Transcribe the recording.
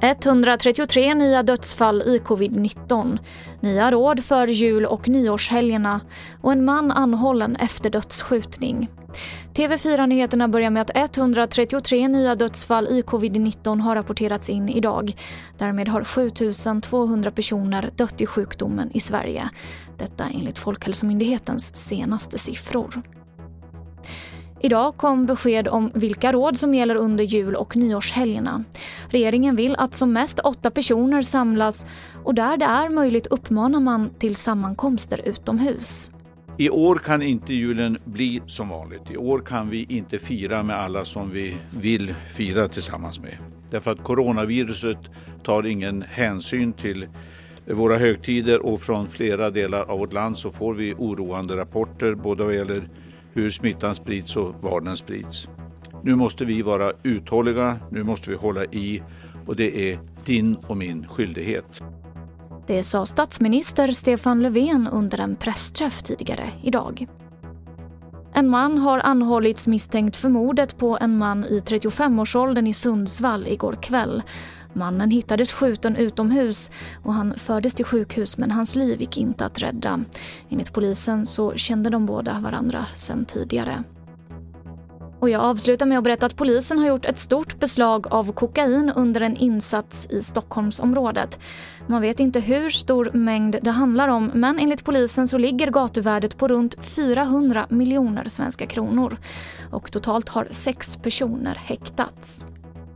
–133 nya dödsfall i covid-19, nya råd för jul och nyårshelgerna och en man anhållen efter dödsskjutning. TV4-nyheterna börjar med att 133 nya dödsfall i covid-19 har rapporterats in idag. Därmed har 7200 personer dött i sjukdomen i Sverige. Detta enligt Folkhälsomyndighetens senaste siffror. Idag kom besked om vilka råd som gäller under jul och nyårshelgerna. Regeringen vill att som mest åtta personer samlas och där det är möjligt uppmanar man till sammankomster utomhus. I år kan inte julen bli som vanligt. I år kan vi inte fira med alla som vi vill fira tillsammans med. Därför att coronaviruset tar ingen hänsyn till våra högtider och från flera delar av vårt land så får vi oroande rapporter både vad gäller hur smittan sprids och var den sprids. Nu måste vi vara uthålliga, nu måste vi hålla i och det är din och min skyldighet. Det sa statsminister Stefan Löfven under en pressträff tidigare idag. En man har anhållits misstänkt för mordet på en man i 35-årsåldern i Sundsvall igår kväll. Mannen hittades skjuten utomhus och han fördes till sjukhus men hans liv gick inte att rädda. Enligt polisen så kände de båda varandra sedan tidigare. Och jag avslutar med att berätta att polisen har gjort ett stort beslag av kokain under en insats i Stockholmsområdet. Man vet inte hur stor mängd det handlar om men enligt polisen så ligger gatuvärdet på runt 400 miljoner svenska kronor. Och totalt har sex personer häktats.